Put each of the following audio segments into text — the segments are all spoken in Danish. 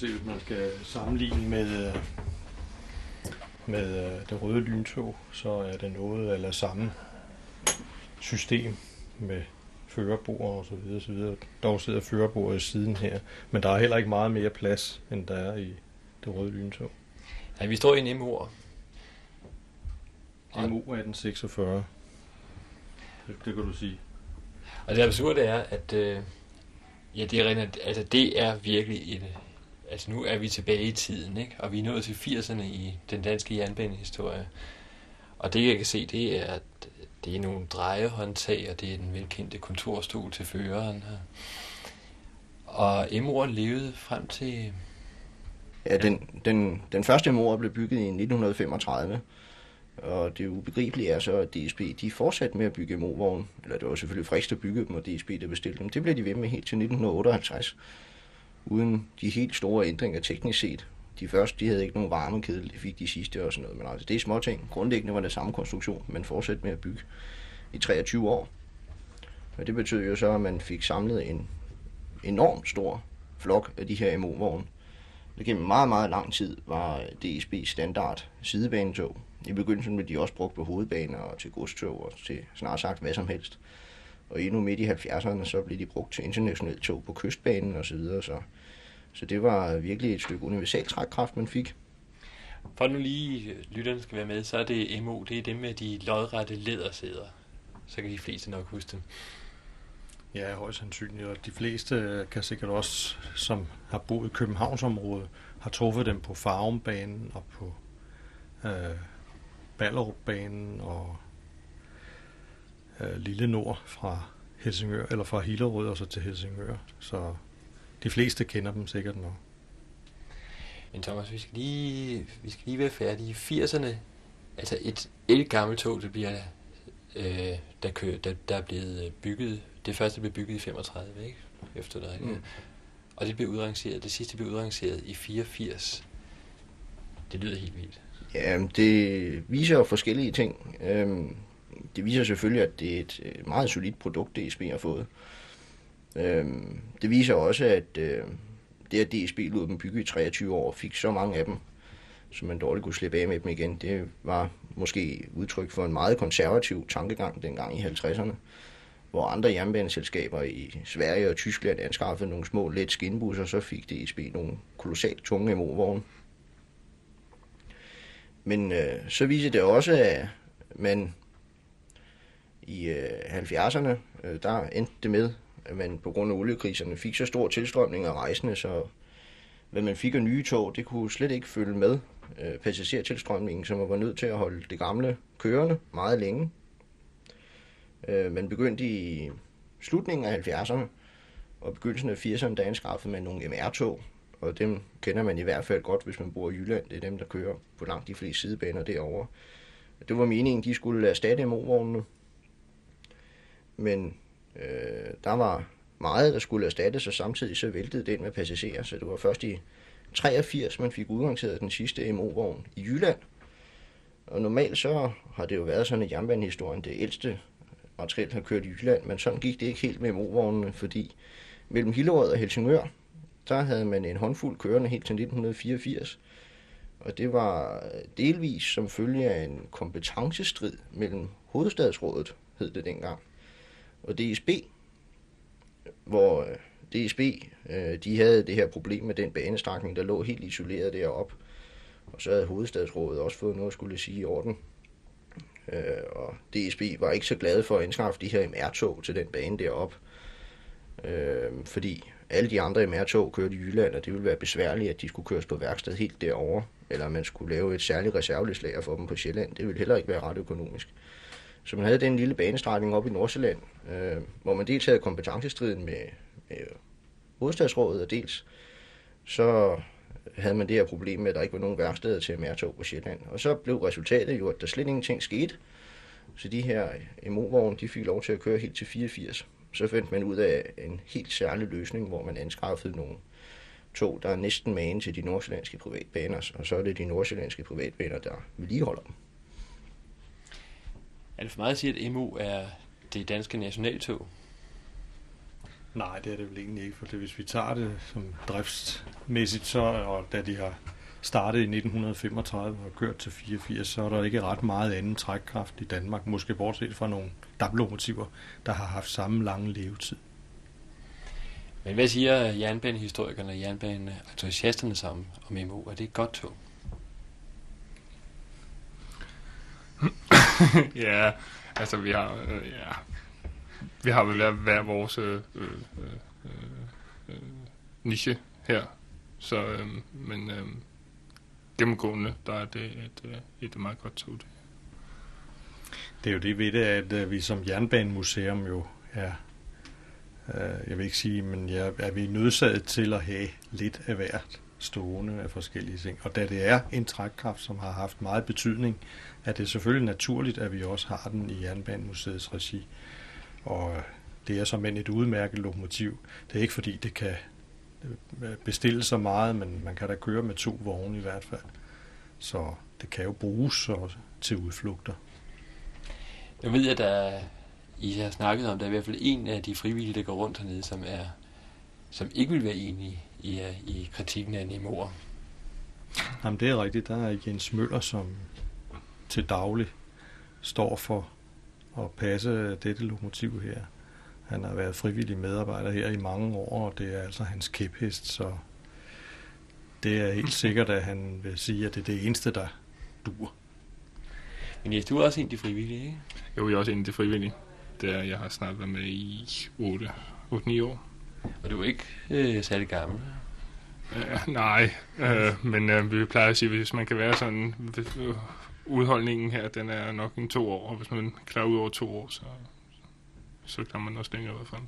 se, hvis man skal sammenligne med, med øh, det røde lyntog, så er det noget eller samme system med førerbord og så videre, så videre. Dog sidder førerbordet i siden her, men der er heller ikke meget mere plads, end der er i det røde lyntog. Ja, vi står i en MU. MU 1846. Det, det kan du sige. Og det absurde er, at øh, ja, det er, altså, det er virkelig et, altså nu er vi tilbage i tiden, ikke? og vi er nået til 80'erne i den danske jernbanehistorie. Og det jeg kan se, det er, at det er nogle drejehåndtag, og det er den velkendte kontorstol til føreren her. Og Emor levede frem til... Ja, den, den, den første Emor blev bygget i 1935, og det ubegribelige er så, at DSB de fortsatte med at bygge MO-vogne. Eller det var selvfølgelig frist at bygge dem, og DSB der bestilte dem. Det blev de ved med helt til 1958, uden de helt store ændringer teknisk set. De første, de havde ikke nogen varmekedel, det fik de sidste og sådan noget. Men altså, det er små ting. Grundlæggende var det samme konstruktion, men fortsatte med at bygge i 23 år. Og det betød jo så, at man fik samlet en enorm stor flok af de her MO-vogne. Det gennem meget, meget lang tid var DSB standard sidebanetog. I begyndelsen blev de også brugt på hovedbaner og til godstog og til snart sagt hvad som helst. Og endnu midt i 70'erne, så blev de brugt til internationale tog på kystbanen og så videre. Så, så det var virkelig et stykke universal trækkraft, man fik. For nu lige lytterne skal være med, så er det MO, det er dem med de lodrette lædersæder. Så kan de fleste nok huske dem. Ja, højst sandsynligt. Og de fleste kan sikkert også, som har boet i Københavnsområdet, har truffet dem på Farumbanen og på øh, Ballerupbanen og øh, Lille Nord fra Helsingør, eller fra Hillerød og så til Helsingør. Så de fleste kender dem sikkert nok. Men Thomas, vi skal lige, vi skal lige være færdige. I 80'erne, altså et, et gammelt tog, det bliver, øh, der, kø, der, der er blevet bygget, det første blev bygget i 35, ikke? Efter det, mm. Og det blev udrangeret, det sidste blev udrangeret i 84. Det lyder helt vildt. Ja, det viser jo forskellige ting. Øhm, det viser selvfølgelig, at det er et øh, meget solidt produkt, DSB har fået. Øhm, det viser også, at øh, det, at DSB lod dem bygge i 23 år, fik så mange af dem, så man dårligt kunne slippe af med dem igen. Det var måske udtryk for en meget konservativ tankegang dengang i 50'erne, hvor andre jernbaneselskaber i Sverige og Tyskland anskaffede nogle små let skinbusser, så fik DSB nogle kolossalt tunge MO-vogne. Men øh, så viser det også, at man i øh, 70'erne, øh, der endte det med, at man på grund af oliekriserne fik så stor tilstrømning af rejsende, så hvad man fik af nye tog, det kunne slet ikke følge med øh, passagertilstrømningen, så man var nødt til at holde det gamle kørende meget længe. Øh, man begyndte i slutningen af 70'erne og begyndelsen af 80'erne, der anskaffede man nogle MR-tog, og dem kender man i hvert fald godt, hvis man bor i Jylland. Det er dem, der kører på langt de fleste sidebaner derovre. Det var meningen, de skulle erstatte MO-vognene. Men øh, der var meget, der skulle erstattes, og samtidig så væltede den med passagerer. Så det var først i 83, man fik udrangeret den sidste MO-vogn i Jylland. Og normalt så har det jo været sådan i jernbanehistorien, det ældste materiel har kørt i Jylland, men sådan gik det ikke helt med MO-vognene, fordi mellem Hillerød og Helsingør, der havde man en håndfuld kørende helt til 1984. Og det var delvis som følge af en kompetencestrid mellem hovedstadsrådet, hed det dengang, og DSB, hvor øh, DSB, øh, de havde det her problem med den banestrækning, der lå helt isoleret deroppe. Og så havde hovedstadsrådet også fået noget at skulle sige i orden. Øh, og DSB var ikke så glade for at indskaffe de her MR-tog til den bane deroppe. Øh, fordi alle de andre MR-tog kørte i Jylland, og det ville være besværligt, at de skulle køres på værksted helt derovre, eller man skulle lave et særligt reservelæslager for dem på Sjælland. Det ville heller ikke være ret økonomisk. Så man havde den lille banestrækning op i Nordsjælland, øh, hvor man dels havde kompetencestriden med, med hovedstadsrådet, og dels så havde man det her problem med, at der ikke var nogen værksteder til MR-tog på Sjælland. Og så blev resultatet jo, at der slet ingenting skete. Så de her MO-vogne, de fik lov til at køre helt til 84 så fandt man ud af en helt særlig løsning, hvor man anskaffede nogle tog, der er næsten magen til de nordsjællandske privatbaner, og så er det de nordsjællandske privatbaner, der vedligeholder dem. Er det for meget at sige, at MU er det danske nationaltog? Nej, det er det vel egentlig ikke, for det, hvis vi tager det som driftsmæssigt, så, og da de har startet i 1935 og kørt til 84, så er der ikke ret meget anden trækkraft i Danmark, måske bortset fra nogle damplokomotiver, der har haft samme lange levetid. Men hvad siger jernbanehistorikerne og jernbaneentusiasterne sammen om MO? Er det et godt tog? ja, altså vi har, øh, ja, vi har vel hver, hver vores øh, øh, øh, øh niche her. Så, øh, men øh, gennemgående, der er det øh, et, et meget godt tog. Det. det er jo det ved det, at øh, vi som jernbanemuseum jo er, øh, jeg vil ikke sige, men ja, er vi nødsaget til at have lidt af hvert stående af forskellige ting. Og da det er en trækkraft, som har haft meget betydning, er det selvfølgelig naturligt, at vi også har den i Jernbanemuseets regi. Og øh, det er som et udmærket lokomotiv. Det er ikke fordi, det kan øh, bestille så meget, men man kan da køre med to vogne i hvert fald. Så det kan jo bruges til udflugter. Jeg ved, at der, I har snakket om, der er i hvert fald en af de frivillige, der går rundt hernede, som, er, som ikke vil være enige i, i kritikken af Nemoer. Jamen, det er rigtigt. Der er Jens Møller, som til daglig står for at passe dette lokomotiv her. Han har været frivillig medarbejder her i mange år, og det er altså hans kæphest, så det er helt sikkert, at han vil sige, at det er det eneste, der dur. Men Jes, du er også en af de frivillige, ikke? Jo, jeg er også en af de frivillige. Det er, jeg har snart været med i 8-9 år. Og du er ikke øh, særlig gammel? Uh, nej, uh, men uh, vi plejer at sige, hvis man kan være sådan, uh, udholdningen her, den er nok en to år, og hvis man klarer ud over to år, så, så kan man også længere ud fra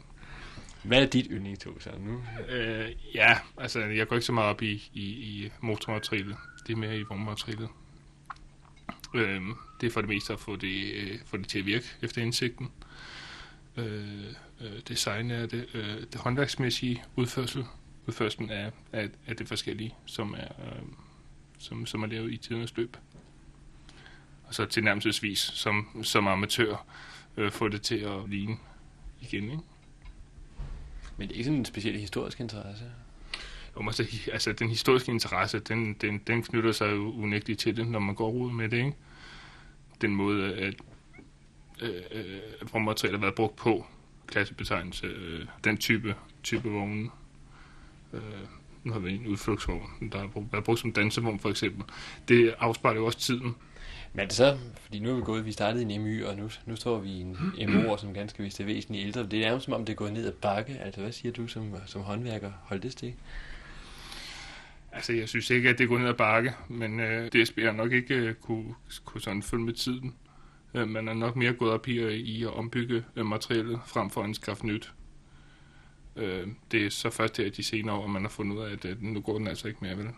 Hvad er dit yndlingstog så nu? Uh, ja, altså jeg går ikke så meget op i, i, i motormaterialet. Det er mere i vognmaterialet. Uh, det er for det meste at få det, uh, få det til at virke efter indsigten. Uh, uh, design er det, uh, det håndværksmæssige udførsel udførselen af, af, af det forskellige, som er, øh, som, som er lavet i tidens løb. Og så tilnærmelsesvis som, som amatør øh, få det til at ligne igen. Ikke? Men det er ikke sådan en speciel historisk interesse? Jo, altså, altså den historiske interesse, den, den, den knytter sig jo unægteligt til det, når man går ud med det. Ikke? Den måde, at øh, øh, rummaterialet har været brugt på, klassebetegnelse, øh, den type, type vogne, Øh, nu har vi en udflugtsvogn, der er været brugt som dansevogn for eksempel. Det afspejler jo også tiden. Men er det så, fordi nu er vi gået, vi startede i en MY, og nu, nu står vi i en MO, som ganske vist er væsentligt ældre. Det er nærmest som om, det er gået ned ad bakke. Altså, hvad siger du som, som håndværker? Hold det stik. Altså, jeg synes ikke, at det går ned ad bakke, men øh, DSB har nok ikke uh, kunne, kunne sådan følge med tiden. Uh, man er nok mere gået op i, i at ombygge uh, materialet frem for at anskaffe nyt. Øh, det er så først her i de senere år, man har fundet ud af, at, at nu går den altså ikke mere, vel?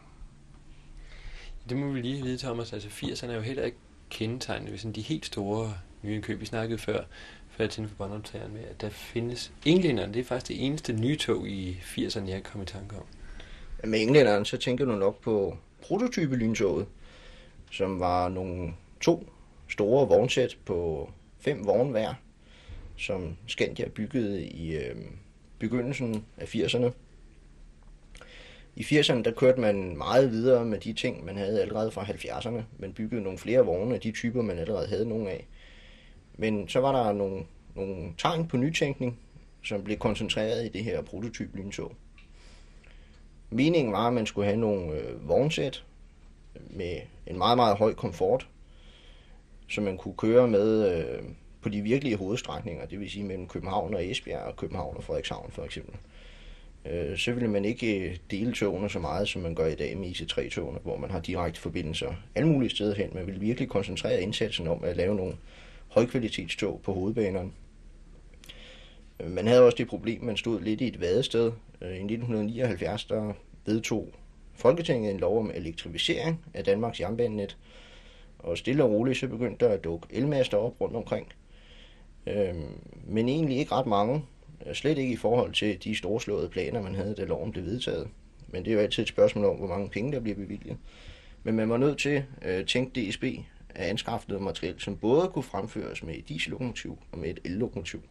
Det må vi lige vide, Thomas. Altså 80'erne er jo heller ikke kendetegnet ved sådan de helt store nye indkøb. Vi snakkede før, før til for båndoptageren med, at der findes englænderne. Det er faktisk det eneste nye tog i 80'erne, jeg kom i tanke om. Med englænderne, så tænker du nok på prototype lyntoget, som var nogle to store vognsæt på fem vogne hver, som Scandia byggede i øh, begyndelsen af 80'erne. I 80'erne der kørte man meget videre med de ting, man havde allerede fra 70'erne. Man byggede nogle flere vogne af de typer, man allerede havde nogle af. Men så var der nogle, nogle tegn på nytænkning, som blev koncentreret i det her prototyp lyntog. Meningen var, at man skulle have nogle øh, vognsæt med en meget, meget høj komfort, som man kunne køre med øh, på de virkelige hovedstrækninger, det vil sige mellem København og Esbjerg og København og Frederikshavn for eksempel. Øh, så ville man ikke øh, dele togene så meget, som man gør i dag med IC3-togene, hvor man har direkte forbindelser alle mulige steder hen. Man vil virkelig koncentrere indsatsen om at lave nogle højkvalitetstog på hovedbanerne. Man havde også det problem, man stod lidt i et vadested. Øh, I 1979 der vedtog Folketinget en lov om elektrificering af Danmarks jernbanenet, og stille og roligt så begyndte der at dukke elmaster op rundt omkring. Øhm, men egentlig ikke ret mange. Slet ikke i forhold til de storslåede planer, man havde, da loven blev vedtaget. Men det er jo altid et spørgsmål om, hvor mange penge, der bliver bevilget. Men man var nødt til at øh, tænke DSB at anskaffe noget materiel, som både kunne fremføres med et diesellokomotiv og med et ellokomotiv.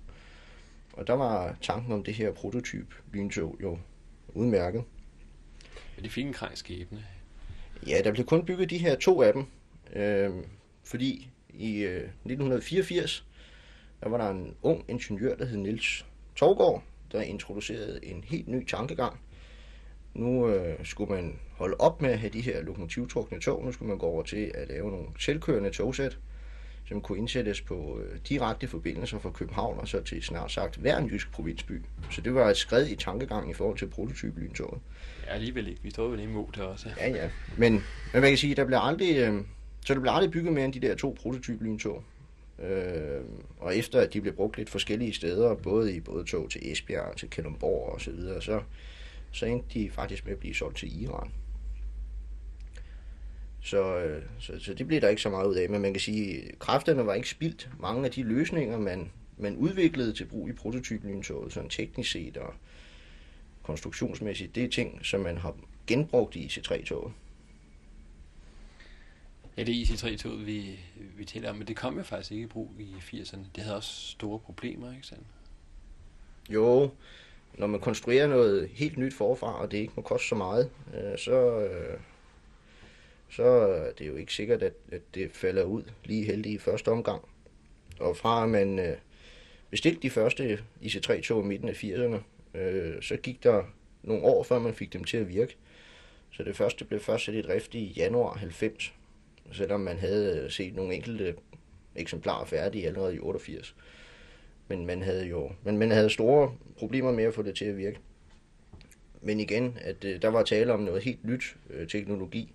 Og der var tanken om det her prototyp lyntog jo udmærket. Men de fik en kraj skæbne. Ja, der blev kun bygget de her to af dem, øh, fordi i øh, 1984, der var der en ung ingeniør, der hed Nils Torgård, der introducerede en helt ny tankegang. Nu øh, skulle man holde op med at have de her lokomotivtrukne tog. Nu skulle man gå over til at lave nogle selvkørende togsæt, som kunne indsættes på øh, direkte forbindelser fra København og så til snart sagt hver en jysk provinsby. Så det var et skridt i tankegang i forhold til prototyplyntoget. Ja, alligevel ikke. Vi står vel imod det også. Ja, ja. Men, men man kan sige, der bliver aldrig, øh, så der blev aldrig bygget mere end de der to prototyplyntog. Øh, og efter at de blev brugt lidt forskellige steder, både i både tog til Esbjerg, til Kalundborg og så videre, så, så endte de faktisk med at blive solgt til Iran. Så, øh, så, så det blev der ikke så meget ud af, men man kan sige, at kræfterne var ikke spildt. Mange af de løsninger, man, man udviklede til brug i prototyplyntoget, sådan teknisk set og konstruktionsmæssigt, det er ting, som man har genbrugt i IC3-toget. Ja, det IC3-toget, vi, vi taler om, men det kom jo faktisk ikke i brug i 80'erne. Det havde også store problemer, ikke sandt? Jo, når man konstruerer noget helt nyt forfra, og det ikke må koste så meget, øh, så, øh, så er det jo ikke sikkert, at, at det falder ud lige heldigt i første omgang. Og fra at man øh, bestilte de første IC3-tog i midten af 80'erne, øh, så gik der nogle år, før man fik dem til at virke. Så det første blev først sat i drift i januar 90, selvom man havde set nogle enkelte eksemplarer færdige allerede i 88. Men man havde jo men man havde store problemer med at få det til at virke. Men igen, at øh, der var tale om noget helt nyt øh, teknologi,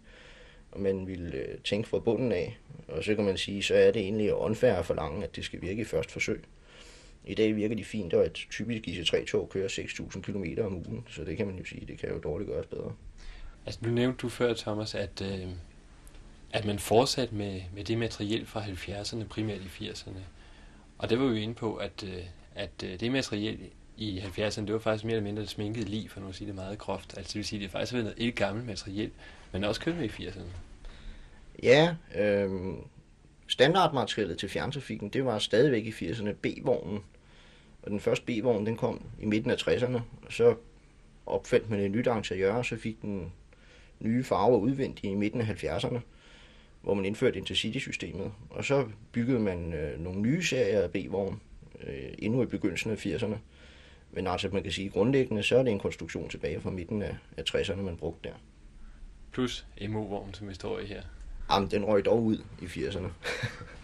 og man ville øh, tænke fra bunden af. Og så kan man sige, så er det egentlig unfair at forlange, at det skal virke i første forsøg. I dag virker de fint, og et typisk IC3-tog kører 6.000 km om ugen, så det kan man jo sige, det kan jo dårligt gøres bedre. Altså, nu nævnte du før, Thomas, at, øh, at man fortsatte med, med det materiel fra 70'erne, primært i 80'erne. Og det var vi inde på, at, øh, at øh, det materiel i 70'erne, det var faktisk mere eller mindre et sminket liv, for nu at sige det meget groft. Altså det vil sige, at det faktisk har været noget et gammelt materiel, men også kørt med i 80'erne. Ja, øh, standardmaterialet til fjerntrafikken, det var stadigvæk i 80'erne B-vognen. Og den første B-vogn, den kom i midten af 60'erne, og så opfandt man et nyt interiør, og så fik den nye farver udvendigt i midten af 70'erne, hvor man indførte Intercity-systemet. Og så byggede man øh, nogle nye serier af B-vogn, øh, endnu i begyndelsen af 80'erne. Men altså, man kan sige, grundlæggende, så er det en konstruktion tilbage fra midten af, af 60'erne, man brugte der. Plus MO-vognen, som vi står i her. Jamen, den røg dog ud i 80'erne.